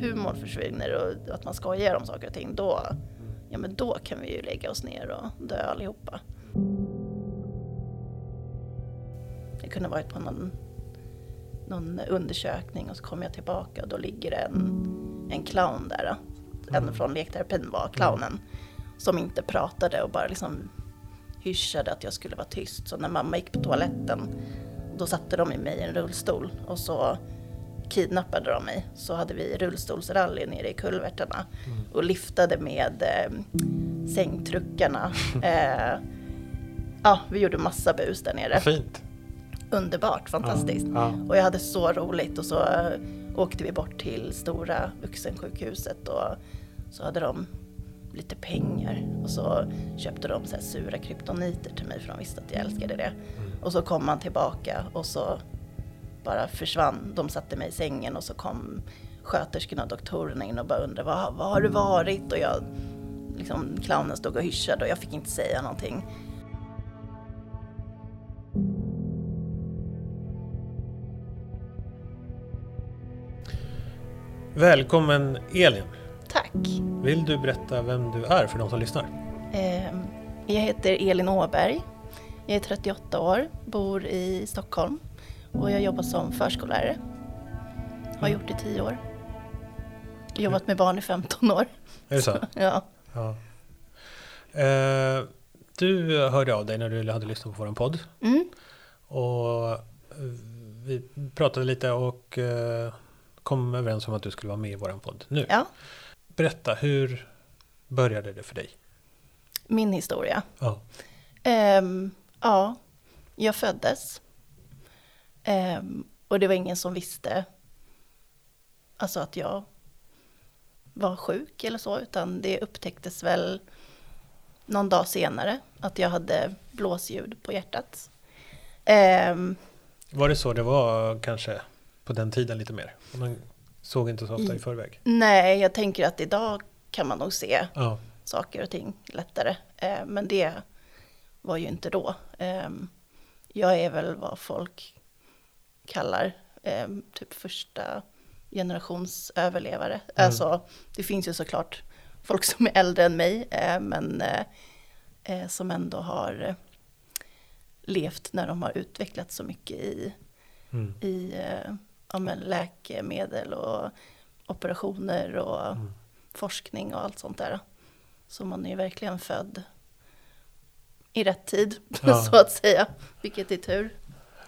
humorn försvinner och att man skojar om saker och ting, då, ja men då kan vi ju lägga oss ner och dö allihopa. Jag kunde varit på någon, någon undersökning och så kom jag tillbaka och då ligger det en, en clown där. En från lekterapin var clownen. Som inte pratade och bara liksom hyschade att jag skulle vara tyst. Så när mamma gick på toaletten då satte de i mig i en rullstol och så kidnappade de mig. Så hade vi rullstolsrally nere i kulverterna och liftade med eh, sängtruckarna. Eh, ja, vi gjorde massa bus där nere. Fint. Underbart, fantastiskt. Ja. Och jag hade så roligt och så eh, åkte vi bort till stora vuxensjukhuset och så hade de lite pengar och så köpte de så sura kryptoniter till mig för de visste att jag älskade det. Och så kom man tillbaka och så bara försvann. De satte mig i sängen och så kom sköterskorna och doktorerna in och bara undrade vad, vad har du varit? Och jag, liksom, clownen stod och hyschade och jag fick inte säga någonting. Välkommen Elin. Tack! Vill du berätta vem du är för de som lyssnar? Ehm, Jag heter Elin Åberg. Jag är 38 år, bor i Stockholm och jag jobbar som förskollärare. Har gjort det i 10 år. Jobbat med barn i 15 år. Är det så? Ja. Ja. Eh, du hörde av dig när du hade lyssnat på vår podd. Mm. Och eh, vi pratade lite och eh, kom överens om att du skulle vara med i vår podd nu. ja, Berätta, hur började det för dig? min historia. Ja. Ehm, ja, jag föddes. Ehm, och det var ingen som visste alltså att jag var sjuk eller så, utan det upptäcktes väl någon dag senare att jag hade blåsljud på hjärtat. Ehm, Var det så det var kanske på den tiden lite mer? Man såg inte så ofta i Mm. förväg. nej, jag tänker att idag kan man nog se Ja. saker och ting lättare. Eh, men det var ju inte då. Eh, jag är väl vad folk kallar eh, typ första generations överlevare. Mm. Alltså, det finns ju såklart folk som är äldre än mig, eh, men eh, eh, som ändå har eh, levt när de har utvecklats så mycket i, Mm. i eh, ja, men läkemedel och operationer och Mm. forskning och allt sånt där. Så man är ju verkligen född i rätt tid, Ja. så att säga. Vilket är tur.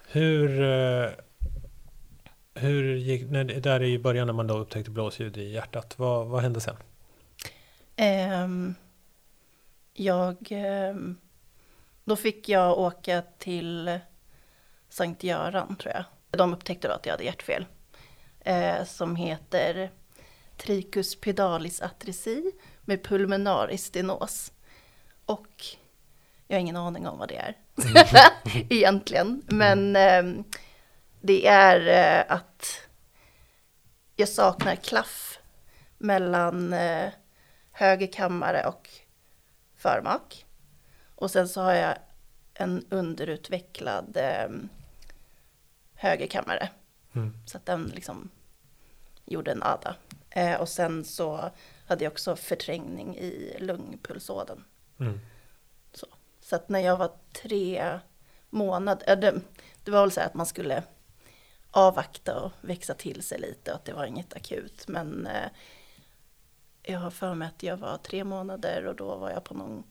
Hur, hur gick, när, där i början när man då upptäckte blåsljud i hjärtat, vad, vad hände sen? Ehm, jag, ehm, då fick jag åka till Sankt Göran, tror jag. De upptäckte då att jag hade hjärtfel. Eh, som heter Tricus pedalis atresi med pulmonari stenos. Och jag har ingen aning om vad det är egentligen. Men ehm, det är eh, att jag saknar klaff mellan eh, höger kammare och förmak. Och sen så har jag en underutvecklad eh, höger kammare. Mm. Så att den liksom gjorde en ada. Eh, och sen så hade jag också förträngning i lungpulsådern. Mm. Så att när jag var tre månader, det, det var väl så att man skulle avvakta och växa till sig lite och att det var inget akut. Men eh, jag har för mig att jag var tre månader och då var jag på någon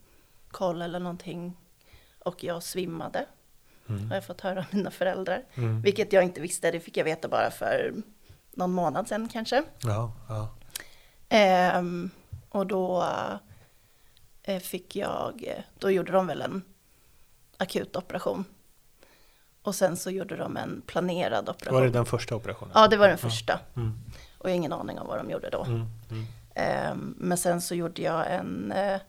koll eller någonting och jag svimmade. Mm. Har jag fått höra av mina föräldrar. Mm. Vilket jag inte visste, det fick jag veta bara för någon månad sedan kanske. Ja, ja. Ehm, och då eh, fick jag, då gjorde de väl en akut operation. Och sen så gjorde de en planerad operation. Var det den första operationen? Ja, det var den första. Mm. Och jag har ingen aning om vad de gjorde då. Mm. Mm. Ehm, men sen så gjorde jag en eh,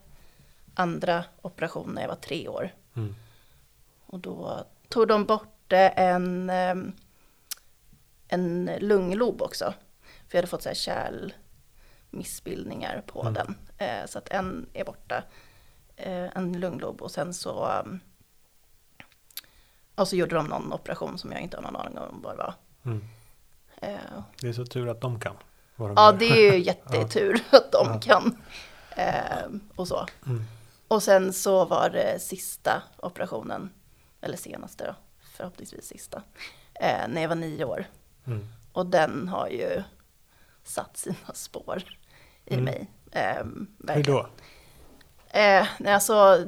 andra operation när jag var tre år. Mm. Och då tog de bort eh, en, ehm, en lunglob också. För jag hade fått så här kärlmissbildningar på Mm. den. Eh, så att en är borta. Eh, en lunglob och sen så um, och så gjorde de någon operation som jag inte har någon aning om vad det var. Mm. Eh, Det är så tur att de kan. de Ja, gör. det är ju jättetur att de Ja. kan. Eh, och så. Mm. Och sen så var det sista operationen, eller senaste då, förhoppningsvis sista, eh, när jag var nio år. Mm. Och den har ju satt sina spår i Mm. mig. Eh, Hur då? Eh, alltså,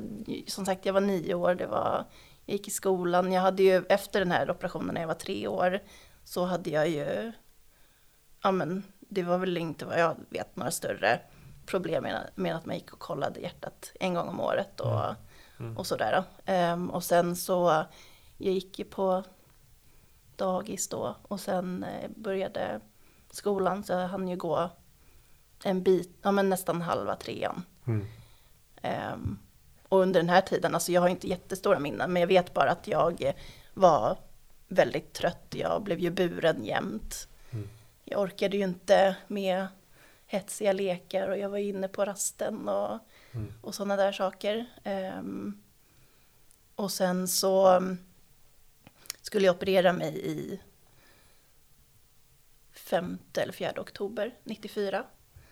som sagt, jag var nio år, det var, jag gick i skolan. Jag hade ju, efter den här operationen när jag var tre år, så hade jag ju, ja men, det var väl inte vad jag vet några större problem med, med att man gick och kollade hjärtat en gång om året och, Mm. Mm. och sådär. Ehm, och sen så, jag gick ju på dagis då och sen eh, började skolan, så jag hann ju gå en bit, ja men nästan halva trean. Mm. Ehm, och under den här tiden, alltså jag har inte jättestora minnen, men jag vet bara att jag var väldigt trött. Jag blev ju buren jämt. Mm. Jag orkade ju inte med hetsiga lekar och jag var inne på rasten och, Mm. och sådana där saker. Ehm, och sen så mm, skulle jag operera mig i 5 eller 4 oktober 94.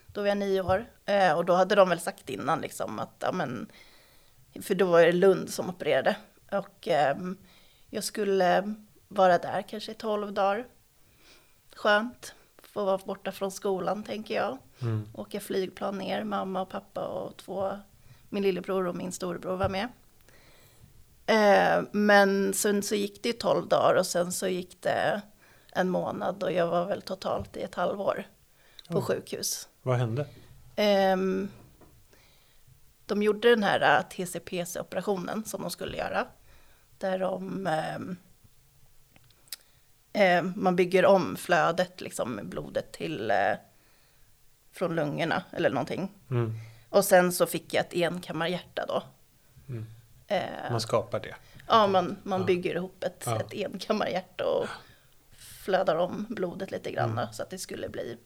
Då var jag nio år. Eh, och då hade de väl sagt innan liksom att, ja men, för då var det Lund som opererade. Och ehm, jag skulle vara där kanske i 12 dagar. Skönt, få vara borta från skolan tänker jag. Mm. Åka flygplan ner, mamma och pappa och två, min lillebror och min storebror var med. Eh, men sen så gick det ju 12 dagar och sen så gick det en månad och jag var väl totalt i ett halvår på Oj. sjukhus. Vad hände? Ehm, de gjorde den här äh, TCPC-operationen som de skulle göra. Där de, ehm, man bygger om flödet, liksom med blodet till, eh, från lungorna eller någonting. Mm. Och sen så fick jag ett enkammarhjärta då. Mm. Eh, Man skapar det. ja, man, man Ja. bygger ihop ett, Ja. ett enkammarhjärta och flödar om blodet lite grann Mm. då, så att det skulle bli,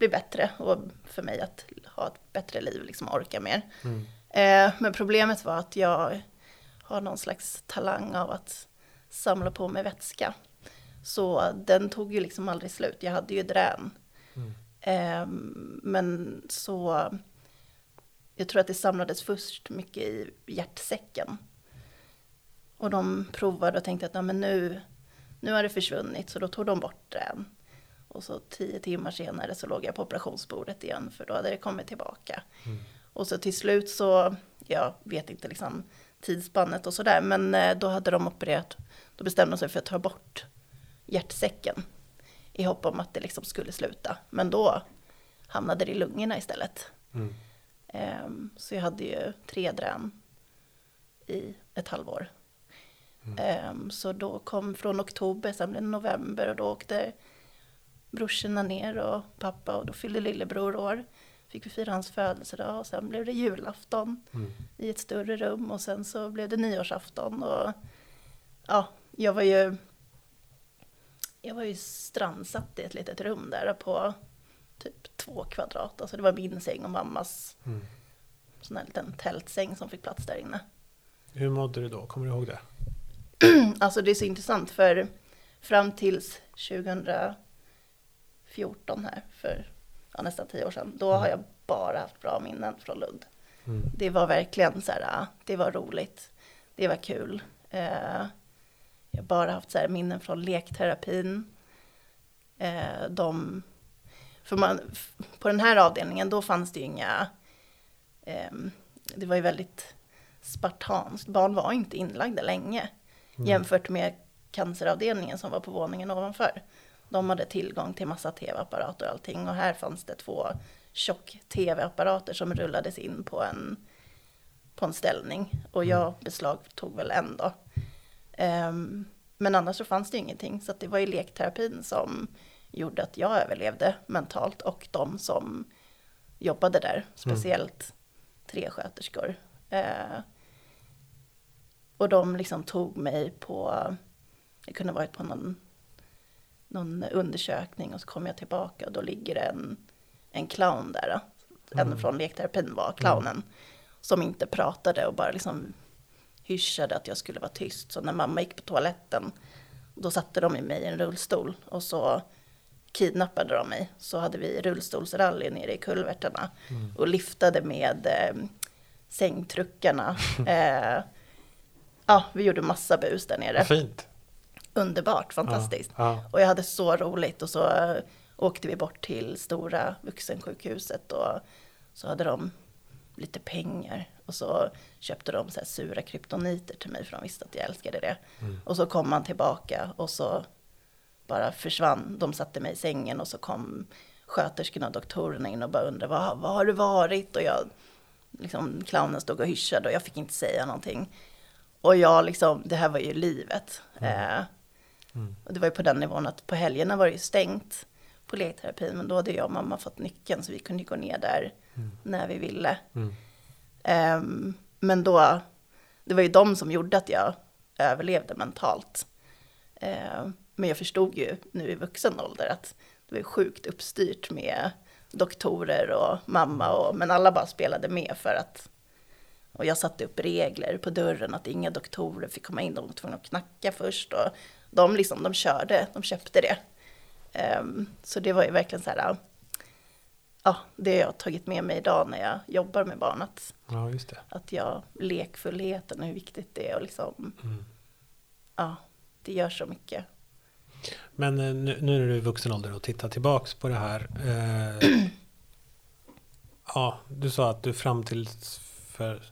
bli bättre och för mig att ha ett bättre liv, liksom orka mer. Mm. Eh, men problemet var att jag har någon slags talang av att samla på mig vätska. Så den tog ju liksom aldrig slut. Jag hade ju drän. Mm. Eh, men så, jag tror att det samlades först mycket i hjärtsäcken. Och de provade och tänkte att ja, men nu, nu har det försvunnit, så då tog de bort drän. Och så tio timmar senare så låg jag på operationsbordet igen, för då hade det kommit tillbaka. Mm. Och så till slut så, jag vet inte liksom tidsspannet och sådär, men eh, då hade de opererat, då bestämde de sig för att ta bort hjärtsäcken i hopp om att det liksom skulle sluta. Men då hamnade det i lungorna istället. Mm. Ehm, så jag hade ju tre drän i ett halvår. Mm. Ehm, så då kom från oktober, sen blev det november och då åkte brorsorna ner och pappa och då fyllde lillebror år. Fick vi fira hans födelsedag och sen blev det julafton Mm. i ett större rum och sen så blev det nyårsafton och ja, jag var ju jag var ju strandsatt i ett litet rum där på typ två kvadrat. Alltså det var min säng och mammas Mm. sån här liten tältsäng som fick plats där inne. Hur mådde du då? Kommer du ihåg det? Alltså det är så intressant för fram tills 2014 här, för ja, nästan tio år sedan, då har jag bara haft bra minnen från Lund. Mm. Det var verkligen så här, ja, det var roligt, det var kul. Eh, jag har bara haft så här minnen från lekterapin. Eh, de, för man, på den här avdelningen då fanns det ju inga, ehm, det var ju väldigt spartanskt, barn var inte inlagda länge Mm. jämfört med canceravdelningen som var på våningen ovanför. De hade tillgång till massa tv-apparater och allting. Och här fanns det två tjock-tv-apparater som rullades in på en, på en ställning. Och jag beslagtog väl en då. Ehm, men annars så fanns det ingenting. Så det var ju lekterapin som gjorde att jag överlevde mentalt och de som jobbade där, speciellt tre sköterskor. Eh, och de liksom tog mig på, jag kunde varit på någon, någon undersökning och så kom jag tillbaka och då ligger det en, en clown där. En Mm. från lekterapin var clownen. Som inte pratade och bara liksom hyschade att jag skulle vara tyst. Så när mamma gick på toaletten, då satte de i mig i en rullstol och så kidnappade de mig. Så hade vi rullstolsrally nere i kulvertarna och liftade med eh, sängtruckarna. eh, ja, vi gjorde massa bus där nere. Fint. Underbart, fantastiskt. Ja, ja. Och jag hade så roligt och så eh, åkte vi bort till stora vuxensjukhuset och så hade de lite pengar och så köpte de så sura kryptoniter till mig för de visste att jag älskade det. Och så kom man tillbaka och så bara försvann. De satte mig i sängen och så kom sköterskorna och doktorerna in och bara undrade vad, vad har du varit? Och jag, liksom clownen stod och hyschade och jag fick inte säga någonting. Och jag liksom, det här var ju livet. Eh, och det var ju på den nivån att på helgerna var det ju stängt på lekterapin. Men då hade jag och mamma fått nyckeln så vi kunde gå ner där när vi ville. Mm. Ehm, men då, det var ju de som gjorde att jag överlevde mentalt. Ehm, men jag förstod ju nu i vuxen ålder att det var sjukt uppstyrt med doktorer och mamma och, men alla bara spelade med för att och jag satte upp regler på dörren att inga doktorer fick komma in, de var tvungna att knacka först och de liksom, de körde, de köpte det. Ehm, så det var ju verkligen så här, ja, det har jag tagit med mig idag när jag jobbar med barn, att, ja, just det. att jag, lekfullheten och hur viktigt det är och liksom, Mm. ja, det gör så mycket. Men eh, nu, nu är du i vuxen ålder och tittar tillbaks på det här. Eh, ja, du sa att du fram till för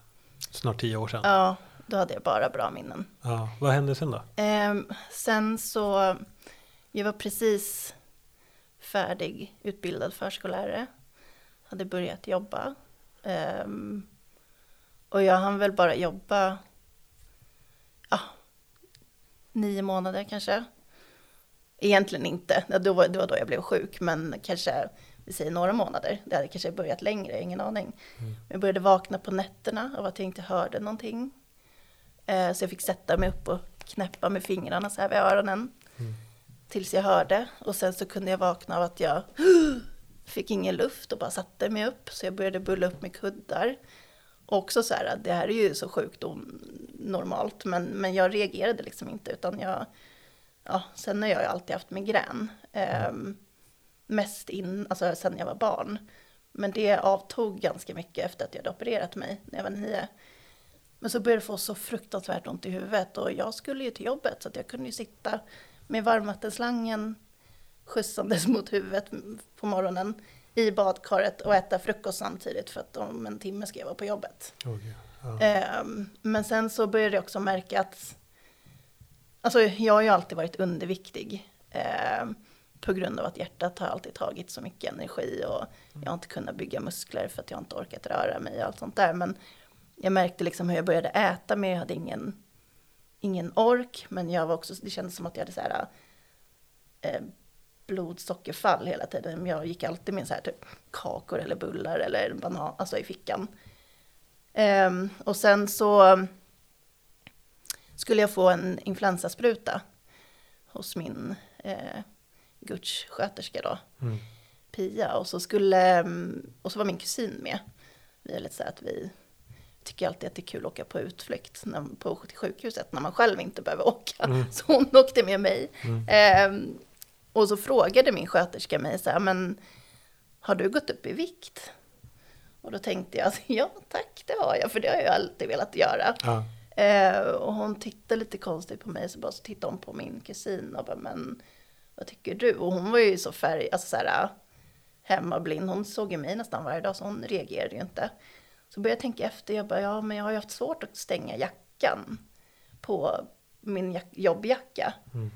snart tio år sedan. Ja, då hade jag bara bra minnen. Ja, vad hände sen då? Ehm, sen så, jag var precis färdig utbildad förskollärare. Hade börjat jobba. Ehm, och jag hann väl bara jobba, ja, nio månader kanske. Egentligen inte, Ja, då var, det var då jag blev sjuk, men kanske, vi säger några månader. Det hade kanske börjat längre, ingen aning. Jag började vakna på nätterna av att jag inte hörde någonting. Eh, Så jag fick sätta mig upp och knäppa med fingrarna så här vid öronen. Tills jag hörde. Och sen så kunde jag vakna av att jag fick ingen luft och bara satte mig upp. Så jag började bulla upp med kuddar. Och också så här, att det här är ju så sjukt normalt. Men, men jag reagerade liksom inte. Utan jag, ja, sen har jag ju alltid haft migrän. Ehm, mest in, alltså sen jag var barn. Men det avtog ganska mycket efter att jag hade opererat mig när jag var nio. Men så började det få så fruktansvärt ont i huvudet och jag skulle ju till jobbet så att jag kunde ju sitta med varmvattenslangen skjutsandes mot huvudet på morgonen i badkaret och äta frukost samtidigt för att om en timme ska jag vara på jobbet. Okej, ja. Ehm, Men sen så började jag också märka att Alltså jag har ju alltid varit underviktig. ehm, På grund av att hjärtat har alltid tagit så mycket energi och jag har inte kunnat bygga muskler för att jag inte orkat röra mig och allt sånt där. Men jag märkte liksom hur jag började äta men jag hade ingen, ingen ork. Men jag var också, det kändes som att jag hade så här eh, blodsockerfall hela tiden. Jag gick alltid med så här typ kakor eller bullar eller banan, alltså i fickan. Ehm, och sen så skulle jag få en influensaspruta hos min eh, gudssköterska då, Mm. Pia. Och så, skulle, mm, och så var min kusin med. Vi är lite så att vi tycker alltid att det är kul att åka på utflykt när, på, till sjukhuset när man själv inte behöver åka. Mm. Så hon åkte med mig. Ehm, och så frågade min sköterska mig så här, men har du gått upp i vikt? Och då tänkte jag, ja tack det har jag, för det har jag alltid velat göra. Ja. Eh, och hon tittade lite konstigt på mig, så bara så tittade hon på min kusin och bara, men vad tycker du? Och hon var ju så färg, alltså så här, hemmablind, hon såg ju mig nästan varje dag, så hon reagerade ju inte. Så började jag tänka efter, jag bara, ja men jag har ju haft svårt att stänga jackan på min jack- jobbjacka. Mm.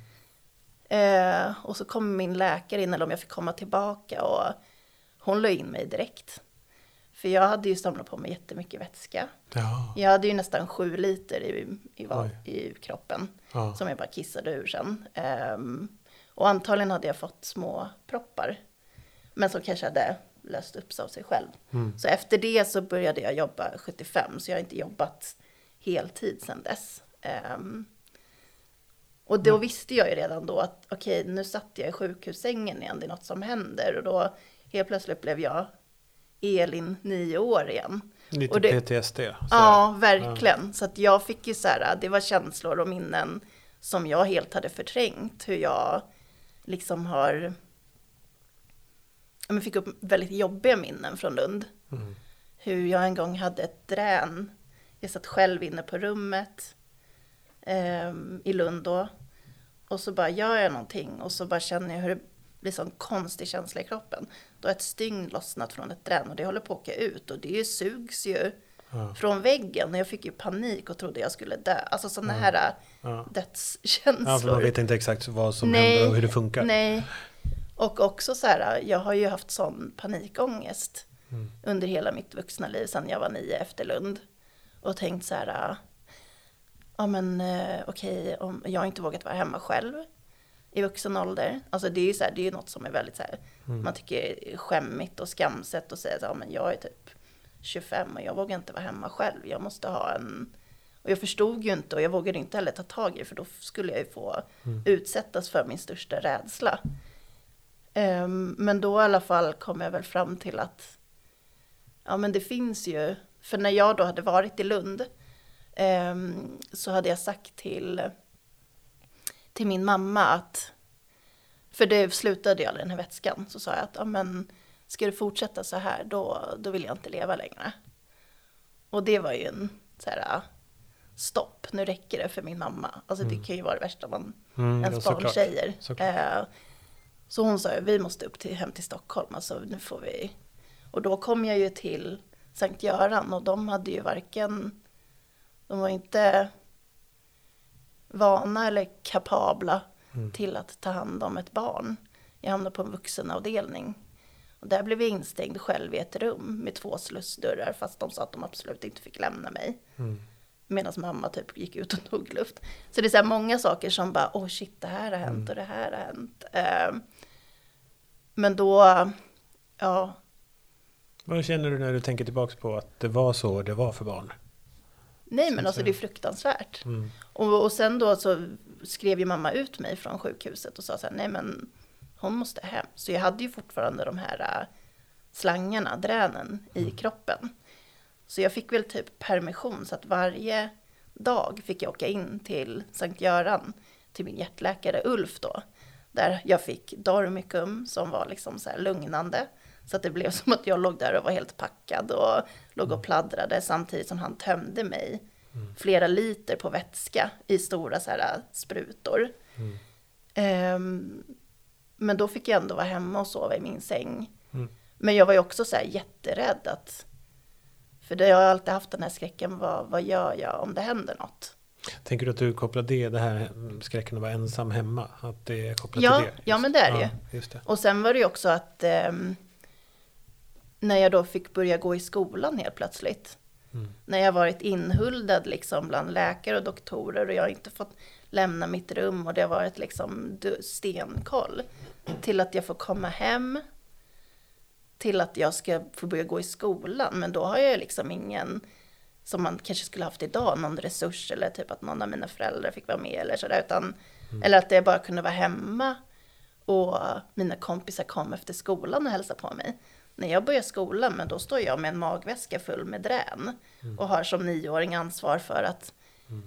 Eh, och så kom min läkare in, eller om jag fick komma tillbaka, och hon la in mig direkt. För jag hade ju samlat på mig jättemycket vätska. Ja. Jag hade ju nästan sju liter i, i, i kroppen Ja. som jag bara kissade ur sen. Ehm, och antagligen hade jag fått små proppar. Men som kanske hade löst upp sig av sig själv. Mm. Så efter det så började jag jobba 75, så jag har inte jobbat heltid sedan dess. Ehm, och då visste jag ju redan då att okej, nu satt jag i sjukhussängen igen, det är något som händer. Och då helt plötsligt blev jag Elin, nio år igen. Lite Och det- PTSD. så Ja, verkligen. Så att jag fick ju så här, det var känslor och minnen som jag helt hade förträngt. Hur jag liksom har ja, men fick upp väldigt jobbiga minnen från Lund. Mm. Hur jag en gång hade ett drän. Jag satt själv inne på rummet ehm, i Lund då. Och så bara gör jag någonting och så bara känner jag hur det blir sån konstig känsla i kroppen. Då har ett stygn lossnat från ett drän och det håller på att åka ut och det sugs ju Ja. från väggen. Och jag fick ju panik och trodde jag skulle dö. Alltså sådana Ja. här äh, Ja. dödskänslor. ja, för man vet inte exakt vad som Nej, händer och hur det funkar. Nej. Och också så här, jag har ju haft sån panikångest Mm. under hela mitt vuxna liv sedan jag var nio efter Lund. Och tänkt så här, ja men eh, okej, om jag har inte vågat vara hemma själv i vuxen ålder. Alltså det är ju så här, det är ju något som är väldigt så här, Mm. man tycker är skämmigt och skamset och säga så här, ja, men jag är typ 25 och jag vågar inte vara hemma själv. Jag måste ha en och jag förstod ju inte och jag vågade inte heller ta tag i det för då skulle jag ju få Mm. utsättas för min största rädsla. Ehm, men då i alla fall kom jag väl fram till att ja men det finns ju, för när jag då hade varit i Lund ehm, så hade jag sagt till, till min mamma att, för det slutade jag den här vätskan, så sa jag att ja men ska det fortsätta så här då, då vill jag inte leva längre. Och det var ju en så här stopp, nu räcker det för min mamma. Alltså det Mm. kan ju vara det värsta man Mm, ens ja, barn såklart. säger. Såklart. Eh, så hon sa vi måste upp till, hem till Stockholm, alltså nu får vi. Och då kom jag ju till Sankt Göran och de hade ju varken, de var inte vana eller kapabla Mm. till att ta hand om ett barn. Jag hamnade på en vuxenavdelning. Och där blev jag instängd själv i ett rum med två slussdörrar fast de sa att de absolut inte fick lämna mig. Mm. Medan mamma typ gick ut och tog luft. Så det är så många saker som bara, åh oh shit, det här har hänt Mm. och det här har hänt. Eh, men då, ja, Vad känner du när du tänker tillbaka på att det var så det var för barn? nej men alltså det är fruktansvärt. Mm. Och, och sen då så skrev ju mamma ut mig från sjukhuset och sa så här, nej men hon måste hem. Så jag hade ju fortfarande de här äh, slangarna, dränen i Mm. kroppen. Så jag fick väl typ permission så att varje dag fick jag åka in till Sankt Göran till min hjärtläkare Ulf då. Där jag fick Dormicum som var liksom så lugnande. Så att det blev som att jag låg där och var helt packad och låg och pladdrade samtidigt som han tömde mig Mm. flera liter på vätska i stora så här sprutor. Mm. Ehm, men då fick jag ändå vara hemma och sova i min säng. Mm. Men jag var ju också så här jätterädd att, för det, jag har alltid haft den här skräcken, vad, vad gör jag om det händer något? Tänker du att du kopplar det, det här skräcken att vara ensam hemma? Att det är kopplat Ja, till det? ja, Just- men det är det ja, Just det. Och sen var det ju också att ehm, när jag då fick börja gå i skolan helt plötsligt, Mm. när jag varit inhuldad liksom bland läkare och doktorer och jag inte fått lämna mitt rum och det har varit liksom stenkoll. Till att jag får komma hem, till att jag ska få börja gå i skolan. Men då har jag liksom ingen, som man kanske skulle haft idag, någon resurs eller typ att någon av mina föräldrar fick vara med eller sådär. Utan, Eller att jag bara kunde vara hemma och mina kompisar kom efter skolan och hälsade på mig. När jag börjar skolan, men då står jag med en magväska full med drän och har som nioåring ansvar för att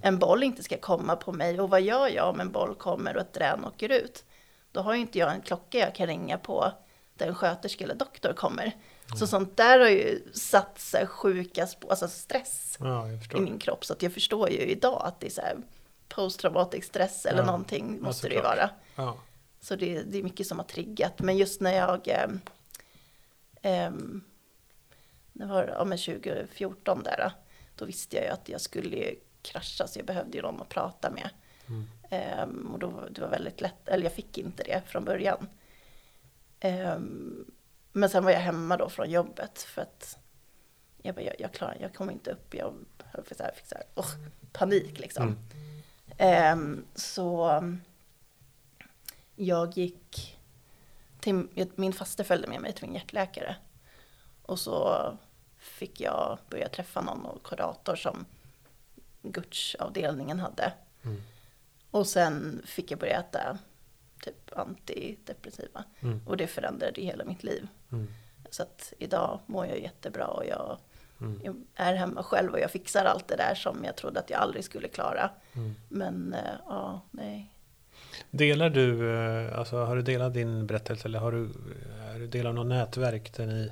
en boll inte ska komma på mig. Och vad gör jag om en boll kommer och ett drän åker ut? Då har ju inte jag en klocka jag kan ringa på där en sköterska eller doktor kommer. Så sånt där har ju satt här sjuka spår, alltså stress Ja, i min kropp. Så att jag förstår ju idag att det är så här posttraumatisk stress eller Ja, någonting ja, måste det ju vara. Ja. Så det, det är mycket som har triggat. Men just när jag, ehm, ehm, det var ja, men 2014 där, då, visste jag ju att jag skulle ju krascha så jag behövde ju någon att prata med. Mm. Ehm, och då, var- det var väldigt lätt, eller jag fick inte det från början. Men sen var jag hemma då från jobbet för att jag, bara, jag, jag klarar jag kommer inte upp. Jag för så här, fick så här, åh, panik liksom. Mm. Ehm, så um, jag gick till, min faste följde med mig till min hjärtläkare. Och så fick jag börja träffa någon och kurator som Gucci-avdelningen hade. Mm. Och sen fick jag börja äta typ antidepressiva. Mm. Och det förändrade hela mitt liv. Mm. Så att idag mår jag jättebra och jag, Mm. jag är hemma själv och jag fixar allt det där som jag trodde att jag aldrig skulle klara. Mm. Men eh, ja, nej. Delar du, eh, alltså har du delat din berättelse eller har du, Är du del av något nätverk där ni,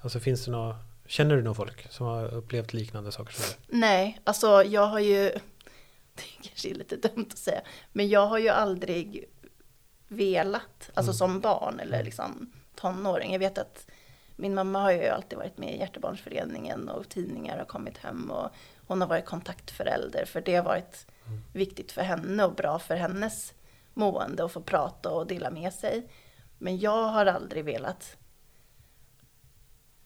alltså finns det något, känner du någon folk som har upplevt liknande saker som du? Nej, alltså jag har ju, det kanske är lite dumt att säga, men jag har ju aldrig velat, alltså Mm. som barn eller liksom tonåring. Jag vet att min mamma har ju alltid varit med i Hjärtebarnsföreningen och tidningar har kommit hem och hon har varit kontaktförälder för det har varit Mm. viktigt för henne och bra för hennes mående att få prata och dela med sig. Men jag har aldrig velat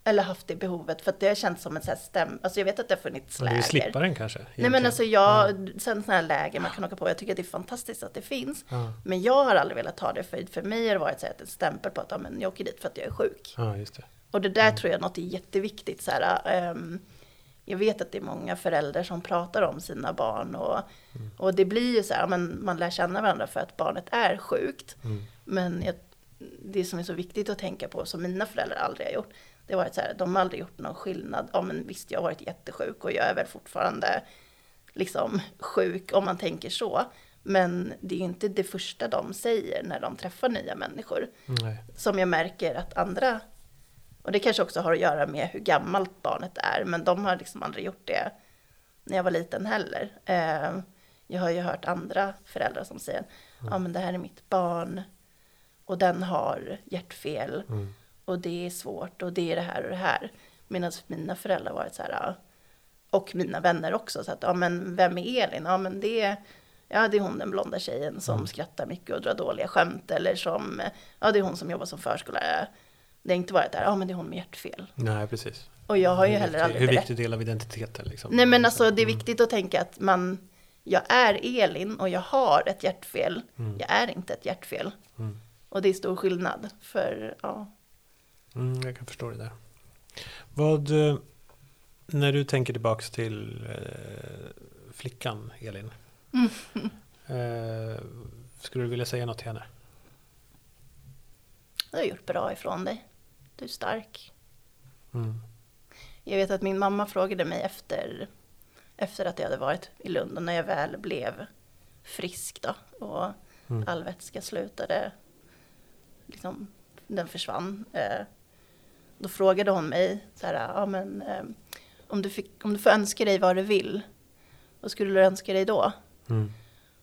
eller haft det behovet för att det har känts som en sån här stäm... Alltså jag vet att det har funnits Men du läger. slippa den kanske? Nej egentligen? men alltså jag, sen sådana här läger man kan åka på, jag tycker att det är fantastiskt att det finns. Ja, Men jag har aldrig velat ha det för, för mig har det varit så här, ett en stämpel på att ja, men jag åker dit för att jag är sjuk. ja just det. Och det där tror jag något är jätteviktigt. Så här, ehm, jag vet att det är många föräldrar som pratar om sina barn och, och det blir ju så här, men man lär känna varandra för att barnet är sjukt. Mm. Men jag, det som är så viktigt att tänka på, som mina föräldrar aldrig har gjort, det har varit så här, de har aldrig gjort någon skillnad. Ja men visst, jag har varit jättesjuk och jag är väl fortfarande liksom sjuk om man tänker så. Men det är ju inte det första de säger när de träffar nya människor. Nej. Som jag märker att andra, och det kanske också har att göra med hur gammalt barnet är, men de har liksom aldrig gjort det när jag var liten heller. Eh, Jag har ju hört andra föräldrar som säger, ja men det här är mitt barn och den har hjärtfel Mm. Och det är svårt och det är det här och det här. Medan mina föräldrar varit så här, ja, och mina vänner också, så att ja men vem är Elin? Ja men det är, ja det är hon den blonda tjejen som Mm. skrattar mycket och drar dåliga skämt eller som, ja det är hon som jobbar som förskollärare. Det har inte varit där, ja men det är hon med hjärtfel. Nej, precis. Och jag har ju heller viktig- aldrig Hur viktig del av identiteten liksom. Nej men alltså det är Mm. viktigt att tänka att man, jag är Elin och jag har ett hjärtfel. Mm. Jag är inte ett hjärtfel. Mm. Och det är stor skillnad. För ja, Mm, jag kan förstå det där. Vad, eh, när du tänker tillbaks till eh, flickan Elin. Mm. Eh, skulle du vilja säga något till henne? du har gjort bra ifrån dig. Du är stark. Mm. Jag vet att min mamma frågade mig efter, efter att jag hade varit i Lund och när jag väl blev frisk då och Mm. all vätska slutade, liksom, den försvann. Eh, då frågade hon mig så här, ja men eh, om du, fick, om du får önska dig vad du vill, vad skulle du önska dig då? Mm.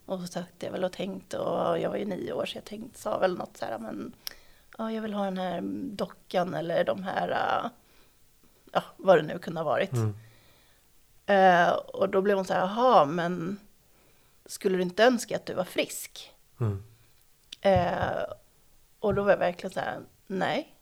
Och så satt jag väl och tänkte och jag var ju nio år så jag tänkte, sa väl något så här, men ja, jag vill ha den här dockan eller de här, äh, ja, vad det nu kunde ha varit. Mm. Eh, och då blev hon så här, jaha, men skulle du inte önska att du var frisk? Mm. Eh, och då var jag verkligen så här, nej,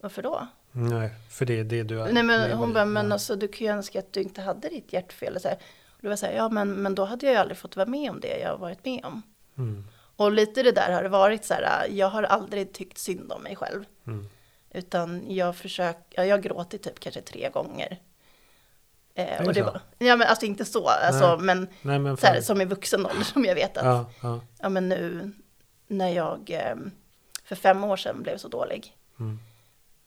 varför då? Nej, för det är det du är. Nej men hon bara, men Ja. alltså du kan ju önska att du inte hade ditt hjärtfel. Så här. Och då var så här, ja men, men då hade jag ju aldrig fått vara med om det jag har varit med om. Mm. Och lite det där har det varit så här, jag har aldrig tyckt synd om mig själv. Mm. Utan jag försöker, ja, jag har gråtit typ kanske tre gånger. Eh, det och det så? var, ja men alltså inte så, alltså, men Nej men så här, som i vuxen ålder som jag vet att, ja, Ja, ja. men nu när jag eh, för fem år sedan blev så dålig. Mm.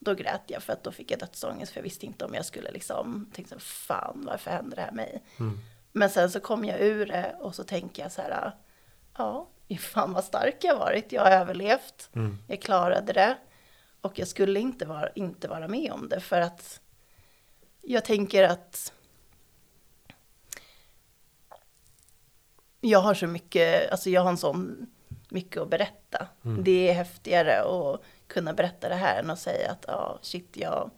Då grät jag för att då fick jag dödsångest för jag visste inte om jag skulle liksom, tänkte så, fan varför händer det här mig? Mm. Men sen så kom jag ur det och så tänker jag så här, ja, fan vad stark jag varit, jag har överlevt, Mm. jag klarade det. Och jag skulle inte vara, inte vara med om det för att jag tänker att jag har så mycket, alltså jag har en sån mycket att berätta. Mm. Det är häftigare att kunna berätta det här än att säga att ja, shit, jag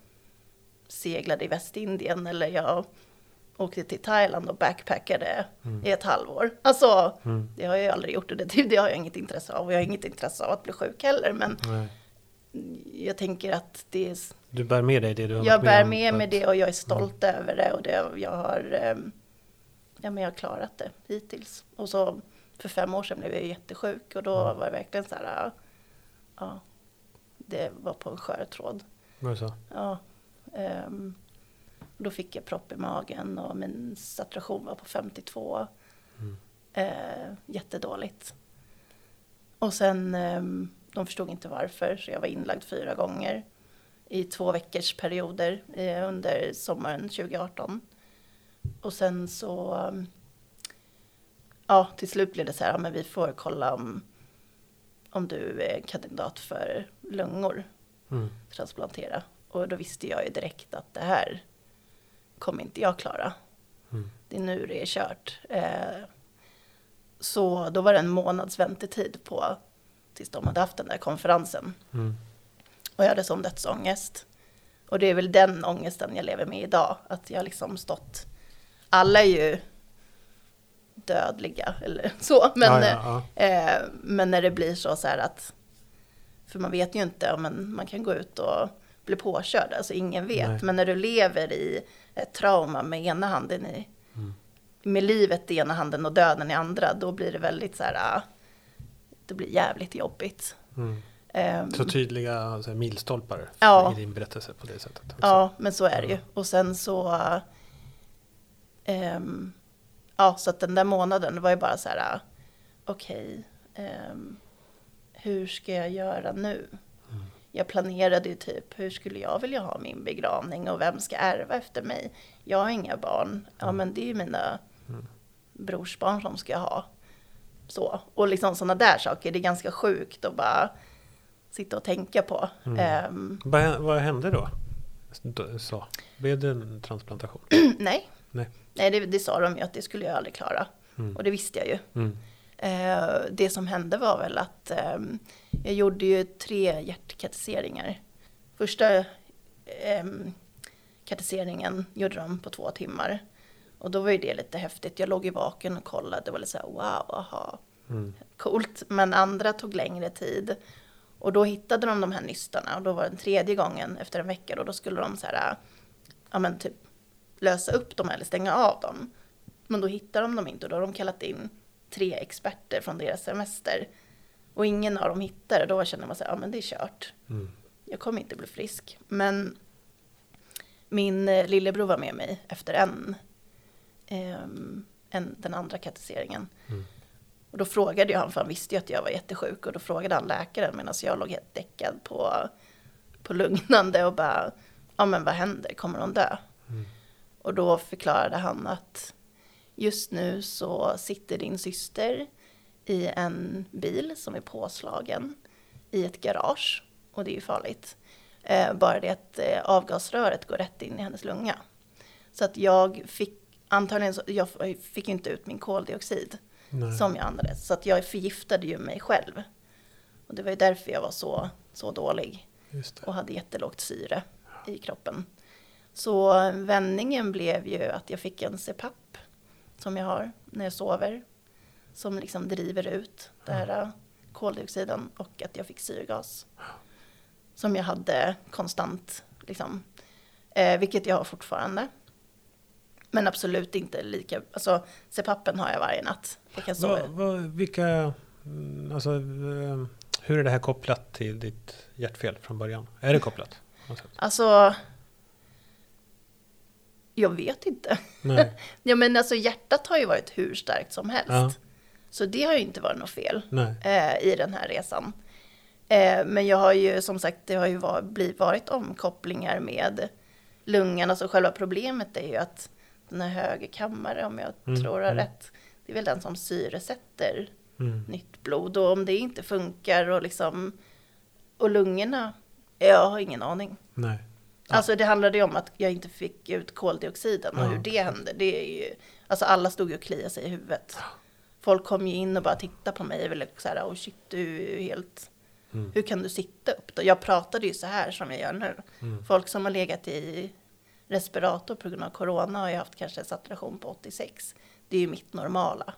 seglade i Västindien eller jag åkte till Thailand och backpackade i ett halvår. Alltså, Mm. det har jag ju aldrig gjort och det, det har jag inget intresse av. Och jag har inget intresse av att bli sjuk heller. Men Nej. jag tänker att det är, Du bär med dig det du har jag varit bär med mig det och jag är stolt över det. Och det, jag har ehm, ja, men jag har klarat det hittills. Och så för fem år sedan blev jag jättesjuk och då Mm. var det verkligen så här, ja, det var på en skör tråd. Var det så? Ja, ehm, då fick jag propp i magen och min saturation var på 52. Mm. Eh, jättedåligt. Och sen, ehm, de förstod inte varför, så jag var inlagd fyra gånger i två veckors perioder eh, under sommaren 2018. Och sen så, ehm, ja, till slut blev det så här, ja, men vi får kolla om, om du är kandidat för lungor. Mm. transplantera. Och då visste jag ju direkt att det här kommer inte jag klara. Mm. Det är nu det är kört. Eh, så då var det en månads väntetid på tills de hade haft den där konferensen. Mm. Och jag hade sån dödsångest. Och det är väl den ångesten jag lever med idag. Att jag liksom stått, alla är ju dödliga eller så. Men, ja, ja, ja. Eh, men när det blir så, så här att, för man vet ju inte, men man kan gå ut och bli påkörd, alltså ingen vet. Nej. Men när du lever i ett trauma med ena handen i, Mm. med livet i ena handen och döden i andra, då blir det väldigt så här, ah, det blir jävligt jobbigt. Mm. Ehm, Så tydliga alltså, milstolpar Ja. i din berättelse på det sättet. också. Ja, men så är det ju. Och sen så... ehm, ja, så att den där månaden var ju bara så här, okej, ehm, hur ska jag göra nu? Mm. Jag planerade ju typ, hur skulle jag vilja ha min begravning och vem ska ärva efter mig? Jag har inga barn, ja men det är ju mina Mm. brorsbarn som ska ha. Så, och liksom sådana där saker, det är ganska sjukt att bara sitta och tänka på. Mm. Ehm, Vad, vad hände då? Då- Så, blev det en transplantation? Nej. Nej. Nej, det, det sa de ju att det skulle jag aldrig klara. Mm. Och det visste jag ju. Mm. Eh, det som hände var väl att ehm, jag gjorde ju tre hjärtkatetiseringar. Första ehm, katetiseringen gjorde de på två timmar. Och då var ju det lite häftigt. Jag låg ju vaken och kollade. Det var lite så här, wow, aha, Mm. coolt. Men andra tog längre tid. Och då hittade de de här nystarna. Och då var det den tredje gången efter en vecka. Och då skulle de så här, ja men typ lösa upp dem eller stänga av dem. Men då hittade de dem inte. Och då har de kallat in tre experter från deras semester. Och ingen av dem hittade. Då kände man här, ja men det är kört. Mm. Jag kommer inte bli frisk. Men min eh, lillebror var med mig efter en, ehm, en den andra katetiseringen. Mm. Och då frågade jag han, för han visste ju att jag var jättesjuk. Och då frågade han läkaren medan jag låg helt däckad på, på lugnande och bara, ja men vad händer, kommer hon dö? Mm. Och då förklarade han att just nu så sitter din syster i en bil som är påslagen i ett garage. Och det är ju farligt. Eh, bara det att eh, avgasröret går rätt in i hennes lunga. Så att jag fick, antagligen, så, jag fick ju inte ut min koldioxid Nej. som jag andades. Så att jag förgiftade ju mig själv. Och det var ju därför jag var så, så dålig och hade jättelågt syre i kroppen. Så vändningen blev ju att jag fick en CPAP som jag har när jag sover. Som liksom driver ut det här äh, koldioxiden och att jag fick syrgas. Som jag hade konstant, liksom. Eh, vilket jag har fortfarande. Men absolut inte lika, alltså CPAPen har jag varje natt. Jag kan sova. Vad, vad, vilka, mm, alltså, eh, hur är det här kopplat till ditt hjärtfel från början? Är det kopplat? Alltså, jag vet inte. Nej. Ja men alltså hjärtat har ju varit hur starkt som helst. Ja. Så det har ju inte varit något fel eh, i den här resan. Eh, men jag har ju som sagt, det har ju var, blivit, varit omkopplingar med lungan. Alltså själva problemet är ju att den här höger kammare, om jag Mm, tror jag har mm. rätt, det är väl den som syresätter Mm. nytt blod. Och om det inte funkar och liksom, och lungorna, jag har ingen aning. Nej. Ja. Alltså det handlade ju om att jag inte fick ut koldioxiden och Ja, hur det hände. Det är ju, alltså alla stod ju och kliade sig i huvudet. Folk kom ju in och bara tittade på mig och ville så här, oh shit du är ju helt, Mm. hur kan du sitta upp då? Jag pratade ju så här som jag gör nu. Mm. Folk som har legat i respirator på grund av corona har ju haft kanske en saturation på 86. Det är ju mitt normala.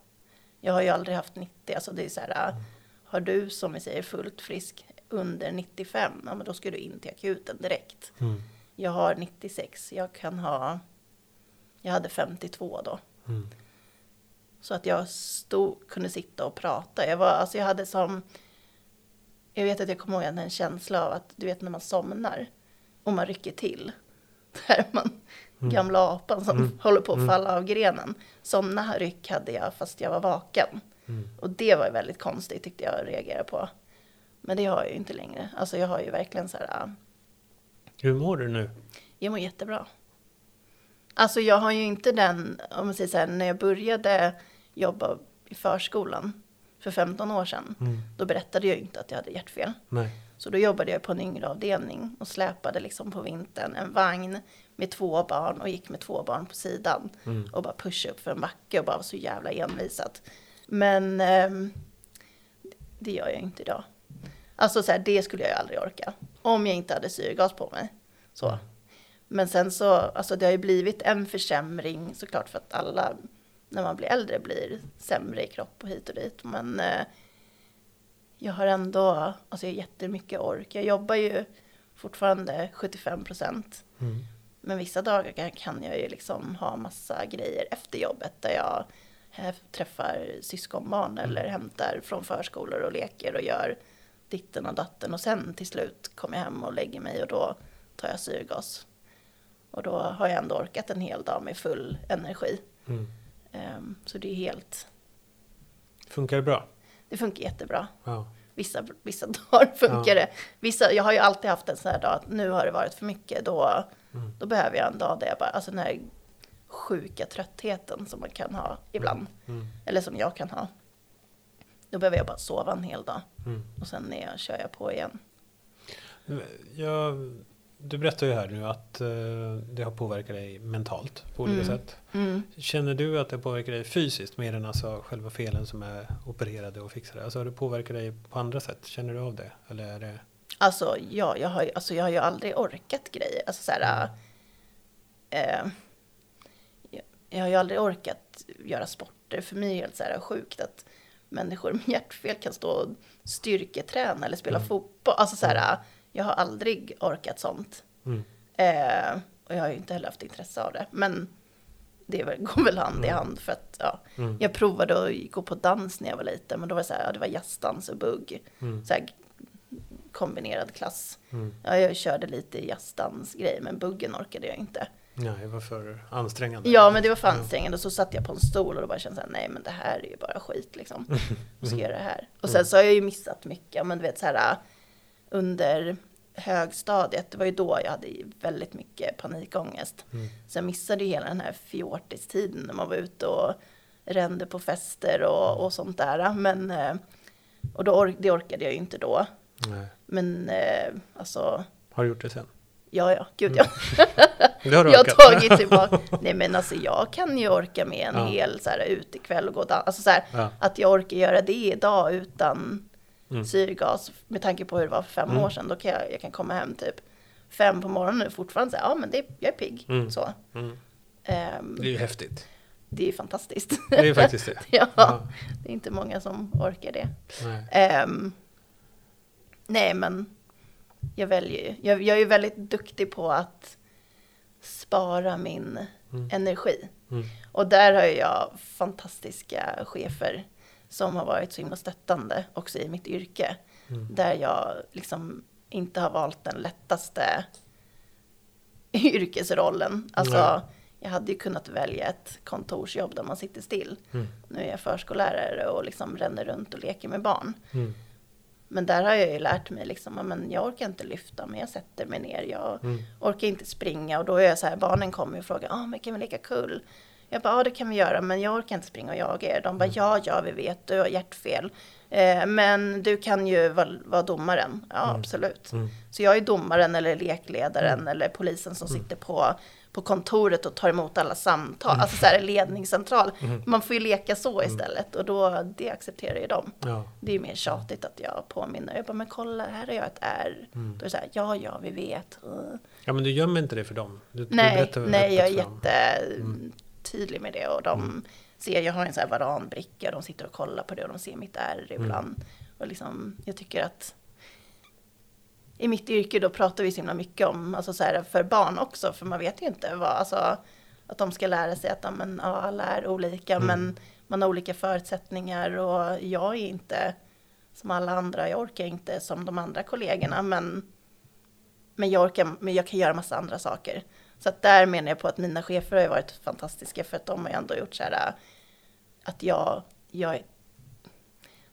Jag har ju aldrig haft 90, alltså det är så här, har du som vi säger fullt frisk under 95, ja men då ska du in till akuten direkt. Mm. Jag har 96, jag kan ha, jag hade 52 då. Mm. Så att jag stod, kunde sitta och prata. Jag, var, alltså jag hade som, jag vet att jag kommer ihåg jag en känsla av att du vet när man somnar och man rycker till. Där man, Mm. gamla apan som Mm. håller på att Mm. falla av grenen. Sådana ryck hade jag fast jag var vaken. Mm. Och det var väldigt konstigt tyckte jag att reagera på. Men det har jag ju inte längre. Alltså jag har ju verkligen så här, ah, Hur mår du nu? Jag mår jättebra. Alltså jag har ju inte den, om man säger så här, när jag började jobba i förskolan, för 15 år sedan, Mm. då berättade jag inte att jag hade hjärtfel. Nej. Så då jobbade jag på en yngre avdelning och släpade liksom på vintern en vagn med två barn och gick med två barn på sidan Mm. och bara pushade upp för en backe och bara var så jävla envisat. Men ehm, det gör jag inte idag. Alltså så här, det skulle jag ju aldrig orka. Om jag inte hade syrgas på mig. Så. Mm. Men sen så, alltså det har ju blivit en försämring såklart för att alla när man blir äldre blir sämre i kropp och hit och dit. Men eh, jag har ändå, alltså jag har jättemycket ork. Jag jobbar ju fortfarande 75 procent. Mm. Men vissa dagar kan- jag ju liksom ha massa grejer efter jobbet där jag eh, träffar syskonbarn eller hämtar från förskolor och leker och gör ditten och datten och sen till slut kommer jag hem och lägger mig och då tar jag syrgas. Och då har jag ändå orkat en hel dag med full energi. Mm. Ehm, Så det är helt, Funkar det bra? det funkar jättebra. Ja. Vissa, vissa dagar funkar Ja. det. Vissa, jag har ju alltid haft en sån här dag att nu har det varit för mycket. Då, Mm. då behöver jag en dag där jag bara, alltså den här sjuka tröttheten som man kan ha ibland. Mm. Eller som jag kan ha. Då behöver jag bara sova en hel dag. Mm. Och sen är jag, kör jag på igen. Jag, du berättar ju här nu att eh, det har påverkat dig mentalt på olika Mm. sätt. Mm. Känner du att det påverkar dig fysiskt mer än alltså själva felen som är opererade och fixade? Alltså har det påverkat dig på andra sätt? Känner du av det? Eller är det... Alltså, ja, jag har, alltså jag har ju aldrig orkat grejer. Alltså så här, eh, jag, jag har ju aldrig orkat göra sporter. För mig är det helt så här sjukt att människor med hjärtfel kan stå och styrketräna eller spela Mm. fotboll. Alltså så här, jag har aldrig orkat sånt. Mm. Eh, och jag har ju inte heller haft intresse av det. Men det väl- går väl hand i Mm. hand för att ja, Mm. jag provade att gå på dans när jag var liten. Men då var det så här, ja, det var jazzdans och bugg. Mm. Så här, kombinerad klass. Mm. Ja, jag körde lite jazzdansgrejer, men buggen orkade jag inte. Nej, det var för ansträngande. Ja, men det var för ansträngande. Så satt jag på en stol och då bara kände jag, nej men det här är ju bara skit liksom. Jag ska göra det här. Och sen så har jag ju missat mycket. Men du vet så här under högstadiet, det var ju då jag hade väldigt mycket panikångest. Mm. Så jag missade ju hela den här fjortistiden när man var ute och rände på fester och, och sånt där. Men, eh, och då or- det orkade jag ju inte då. Nej. Men eh, alltså, Har du gjort det sen? ja ja, gud ja. Det har du Jag har tagit tillbaka. Nej men alltså jag kan ju orka med en Ja. hel så här utekväll och gå och dansa. Alltså så här, Ja. att jag orkar göra det idag utan Mm. syrgas. Med tanke på hur det var för fem Mm. år sedan. Då kan jag, jag kan komma hem typ fem på morgonen och fortfarande säga ja men det, jag är pigg. Mm. Så. Mm. Ehm, Det är ju häftigt. det är ju fantastiskt. Det är ju faktiskt det. ja, Ja. det är inte många som orkar det. Nej. Ehm, nej, men jag väljer ju. Jag, jag är ju väldigt duktig på att spara min Mm. energi. Mm. Och där har jag fantastiska chefer som har varit så himla stöttande också i mitt yrke. Mm. Där jag liksom inte har valt den lättaste yrkesrollen. Alltså, Nej. jag hade ju kunnat välja ett kontorsjobb där man sitter still. Mm. Nu är jag förskollärare och liksom ränner runt och leker med barn. Mm. Men där har jag ju lärt mig liksom, men jag orkar inte lyfta men jag sätter mig ner. Jag Mm. orkar inte springa och då är jag så här, barnen kommer och frågar, ah, men kan vi leka kull? Jag bara, ja det kan vi göra men jag orkar inte springa och jaga er. De bara, ja ja vi vet, du har hjärtfel. Eh, men du kan ju vara, vara domaren. Ja Mm. absolut. Mm. Så jag är domaren eller lekledaren eller polisen som sitter på, på kontoret och tar emot alla samtal. Alltså så här ledningscentral. Mm. Man får ju leka så istället och då, det accepterar ju de. Ja. Det är ju mer tjatigt att jag påminner. Jag bara, men kolla, här har jag ett R. Mm. Då är det så här, ja, ja, vi vet. Uh. ja, men du gömmer inte det för dem? Du, du Nej, berättar nej, jag är jättetydlig med det. Och de ser, jag har en sån här varanbricka, de sitter och kollar på det och de ser mitt R ibland. Och liksom, jag tycker att i mitt yrke då pratar vi så himla mycket om, alltså så här för barn också, för man vet ju inte vad, alltså att de ska lära sig att ja, men, ja, alla är olika, Mm. men man har olika förutsättningar och jag är inte som alla andra, jag orkar inte som de andra kollegorna, men, men, jag, orkar, men jag kan göra massa andra saker. Så att där menar jag på att mina chefer har varit fantastiska för att de har ändå gjort så här att jag, jag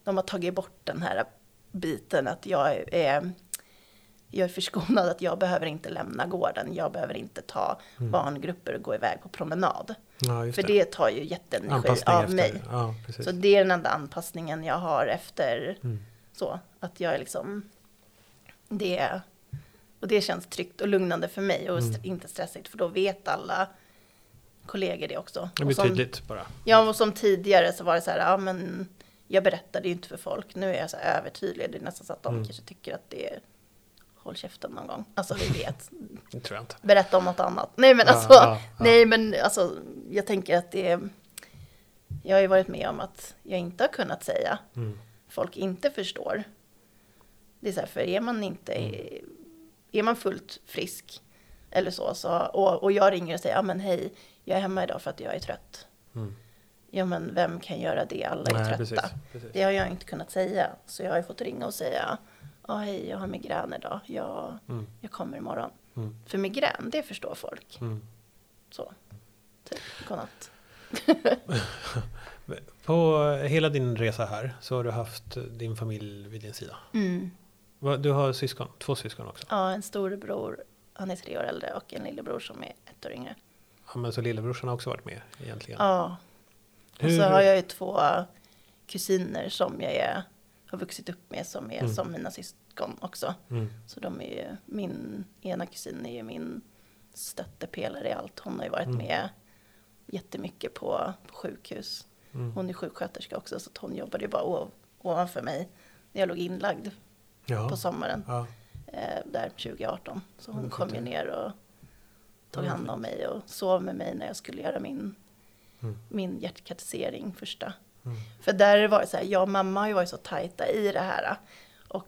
de har tagit bort den här biten att jag är, jag är förskonad att jag behöver inte lämna gården, jag behöver inte ta Mm. barngrupper och gå iväg på promenad. Ja, För det tar ju jätteenergi av mig. Ja. Så det är den enda anpassningen jag har efter Mm. så. Att jag är liksom, det, och det känns tryggt och lugnande för mig och Mm. inte stressigt för då vet alla kollegor det också. Det blir som, tydligt bara. Ja, och som tidigare så var det så här, ja men jag berättade ju inte för folk. Nu är jag så övertydlig. Det är nästan så att de Mm. kanske tycker att det är håll käften någon gång. Alltså vi vet. Det tror jag inte. Berätta om något annat. Nej men Ja, alltså, ja, ja. nej men alltså jag tänker att det är, jag har ju varit med om att jag inte har kunnat säga. Mm. Folk inte förstår. Det är så här, för är man inte, Mm. är man fullt frisk eller så, så och, och jag ringer och säger, ja men hej, jag är hemma idag för att jag är trött. Mm. Ja men vem kan göra det? Alla är Nej, trötta. precis, precis. Det har jag inte kunnat säga. Så jag har ju fått ringa och säga, ja hej, jag har migrän idag. Jag, Mm. jag kommer imorgon. Mm. För migrän, det förstår folk. Mm. Så, typ, godnatt. På hela din resa här så har du haft din familj vid din sida. Mm. Du har syskon, två syskon också. Ja, en storebror, han är tre år äldre och en lillebror som är ett år yngre. Ja, men så lillebrorsan har också varit med egentligen. Ja, och Hur- så har jag ju två kusiner som jag är, har vuxit upp med som är Mm. som mina syskon också. Mm. Så de är ju, min ena kusin är ju min stöttepelare i allt. Hon har ju varit Mm. med jättemycket på, på sjukhus. Mm. Hon är sjuksköterska också så hon jobbade ju bara o- ovanför mig när jag låg inlagd Ja. på sommaren Ja. eh, där 2018. Så hon kom ju ner och tog hand om mig och sov med mig när jag skulle göra min, Mm. min hjärtkatetisering första. Mm. För där var det så här, jag och mamma har ju varit så tajta i det här. Och,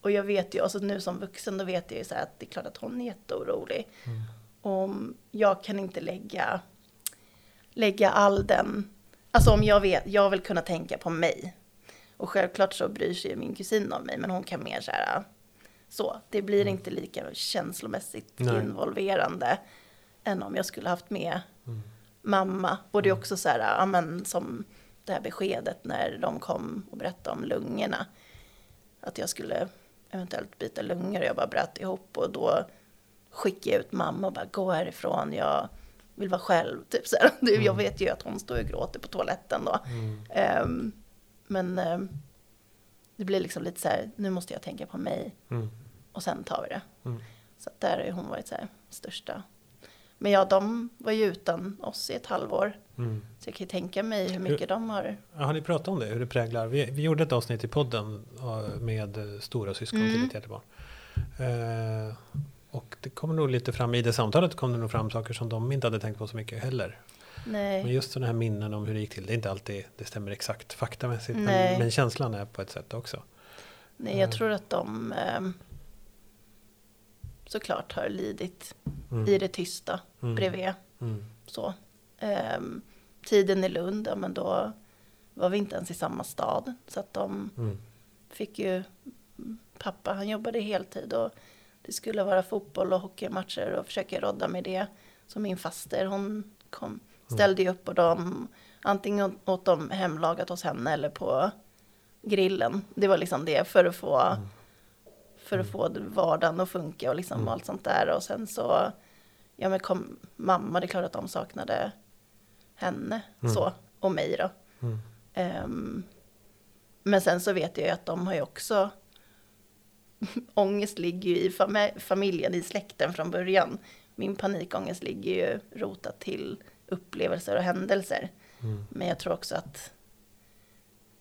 och jag vet ju, alltså nu som vuxen, då vet jag ju så här att det är klart att hon är jätteorolig. Mm. Om jag kan inte lägga, lägga all den, alltså om jag vet, jag vill kunna tänka på mig. Och självklart så bryr sig ju min kusin om mig, men hon kan mer så här, så, det blir inte lika känslomässigt Nej. involverande än om jag skulle haft med Mm. mamma. Och det är också så här, ja men som det här beskedet när de kom och berättade om lungorna. Att jag skulle eventuellt byta lungor och jag bara bröt ihop och då skickade jag ut mamma och bara gå härifrån, jag vill vara själv. Typ så här. Det- Jag vet ju att hon står och gråter på toaletten då. Mm. Ehm, men ehm, det blir liksom lite så här, nu måste jag tänka på mig Mm. och sen tar vi det. Mm. Så där har ju hon varit så här största. Men ja, de var ju utan oss i ett halvår. Mm. Så jag kan ju tänka mig hur mycket de har. Har ni pratat om det? Hur det präglar? Vi, vi gjorde ett avsnitt i podden med eh, stora syskon till Mm. ett hjärtebarn. Eh, och det kommer nog lite fram, i det samtalet kom det nog fram saker som de inte hade tänkt på så mycket heller. Men Nej, just sådana här minnen om hur det gick till, det är inte alltid det stämmer exakt faktamässigt. Men, men känslan är på ett sätt också. nej jag tror att de ehm, såklart har lidit Mm. i det tysta Mm. bredvid. Mm. Så. Ehm, tiden i Lund, ja, men då var vi inte ens i samma stad. Så att de Mm. fick ju, pappa han jobbade heltid och det skulle vara fotboll och hockeymatcher och försöka rodda med det. Så min faster hon kom, ställde ju upp och de, antingen åt de hemlagat hos henne eller på grillen. Det var liksom det för att få, för att få vardagen att funka och liksom allt sånt där. Och sen så, ja men kom mamma, det är klart att de saknade henne så, och mig då. Mm. Ehm, men sen så vet jag ju att de har ju också ångest ligger ju i fam- familjen, i släkten från början. Min panikångest ligger ju rotat till upplevelser och händelser. Mm. Men jag tror också att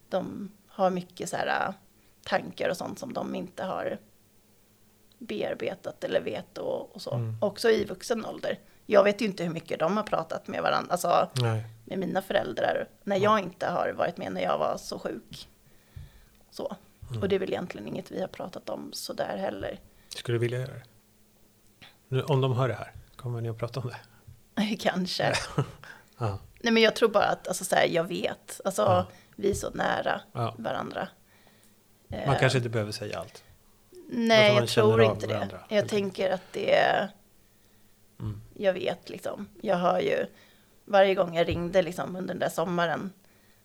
de har mycket så här äh, tankar och sånt som de inte har bearbetat eller vet och, och så. Mm. Också i vuxen ålder. Jag vet ju inte hur mycket de har pratat med varandra, alltså Nej. med mina föräldrar när jag inte har varit med när jag var så sjuk. Så. Mm. Och det är väl egentligen inget vi har pratat om så där heller. Skulle du vilja göra det? Nu, om de hör det här, kommer ni att prata om det? Kanske. Ja. Nej men jag tror bara att, alltså så här, jag vet. Alltså Ja. vi är så nära Ja. varandra. Man Eh, kanske inte behöver säga allt. Nej, jag tror inte det. varandra, Jag helt tänker att det är, Mm. jag vet liksom. Jag har ju, varje gång jag ringde liksom under den där sommaren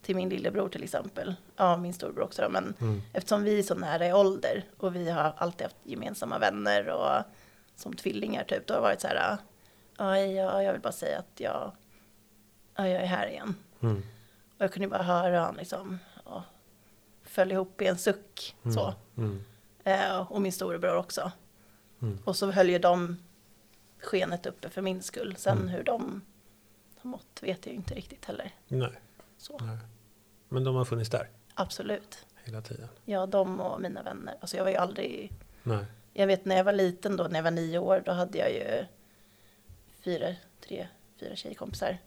till min lillebror till exempel, ja min storbror också då, men Mm. eftersom vi är så nära i ålder och vi har alltid haft gemensamma vänner och som tvillingar typ, då har det varit så här, ja, ja jag vill bara säga att jag ja, jag är här igen. Mm. Och jag kunde bara höra han liksom, ja, föll ihop i en suck. Mm. Så. Eh, och min storebror också. Mm. Och så höll ju de skenet uppe för min skull. Sen Mm. hur de har mått vet jag inte riktigt heller. Nej, Så, nej. Men de har funnits där absolut. hela tiden? Ja, de och mina vänner. Alltså jag var ju aldrig... Nej. Jag vet när jag var liten då, när jag var nio år, då hade jag ju fyra, tre, fyra tjejkompisar.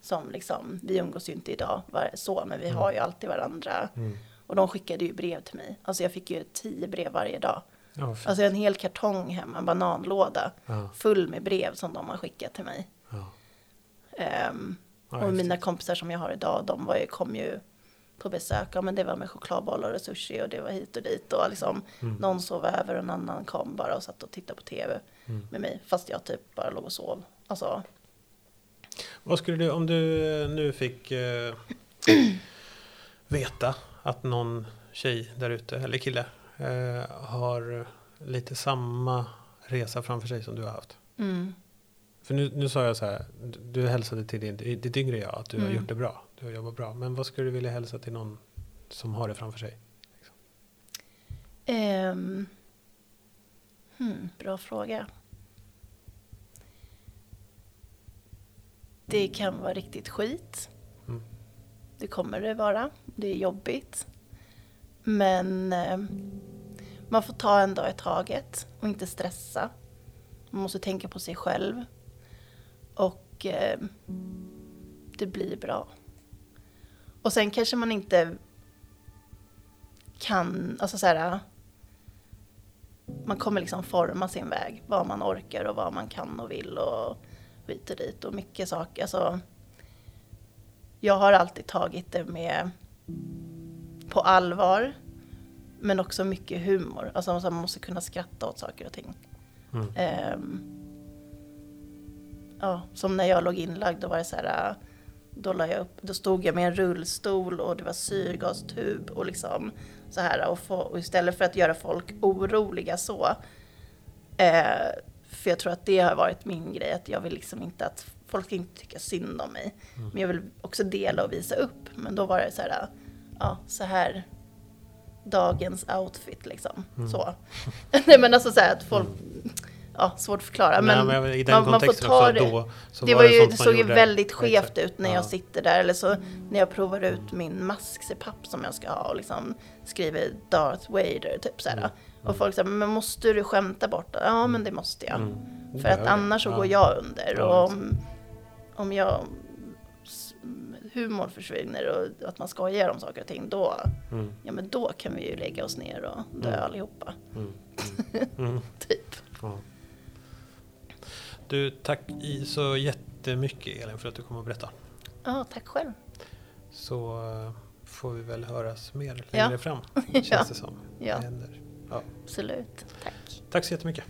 Som liksom, vi umgås ju inte idag var- så, men vi Mm. har ju alltid varandra. Mm. Och de skickade ju brev till mig. Alltså jag fick ju tio brev varje dag. Fint. Alltså en hel kartong hemma, en bananlåda ja, full med brev som de har skickat till mig. Ehm, Ja, och mina kompisar som jag har idag, de var ju, kom ju på besök. Ja, men det var med chokladbollar och sushi och det var hit och dit. Och liksom, Mm. någon sov över och en annan kom bara och satt och tittade på tv Mm. med mig. Fast jag typ bara låg och sov. Alltså, Vad skulle du, om du nu fick eh, veta att någon tjej där ute, eller kille, eh, har lite samma resa framför sig som du har haft. mm, För nu, nu sa jag så här, du, hälsade till din, ditt yngre jag att du har Mm. gjort det bra, du har jobbat bra. Men vad skulle du vilja hälsa till någon som har det framför sig? ehm, hmm, bra fråga. Det kan vara riktigt skit. Det kommer det vara. Det är jobbigt. Men eh, man får ta en dag i taget och inte stressa. Man måste tänka på sig själv. Och eh, det blir bra. Och sen kanske man inte kan, alltså så här. Man kommer liksom forma sin väg, vad man orkar och vad man kan och vill och hit och dit och mycket saker. Alltså, jag har alltid tagit det med på allvar, men också mycket humor. Alltså man måste kunna skratta åt saker och ting. Mm. Ehm, ja, som när jag låg inlagd, då var det så här, då, la jag upp, då stod jag med en rullstol och det var syrgastub och liksom så här. Och, få, och istället för att göra folk oroliga så, eh, för jag tror att det har varit min grej, att jag vill liksom inte att folk ska inte tycka synd om mig. Mm. Men jag vill också dela och visa upp. Men då var det så här, ja, så här dagens outfit liksom. Mm. Så. Nej men alltså så här att folk, ja svårt att förklara. Nej, Men, men I den man- man får kontexten ta det. då så det, var ju, sånt det såg ju väldigt skevt exakt. ut när Ja. jag sitter där. Eller så när jag provar ut min mask-CPAP som jag ska ha och liksom skriver Darth Vader typ så här. Mm. Och folk säger, men måste du skämta bort det? Ja men det måste jag. Mm. För att annars så går jag under. Och om, jag humor försvinner och att man skojar om saker och ting, då, Mm. ja, men då kan vi ju lägga oss ner och dö Mm. allihopa. Mm. Mm. Typ. Ja. Du, tack så jättemycket Elin för att du kom och berättade. Ja, tack själv. Så eh, får vi väl höras mer längre Ja. fram, känns Ja. det som. Ja. Det händer. Ja. Absolut. Tack. Tack så jättemycket.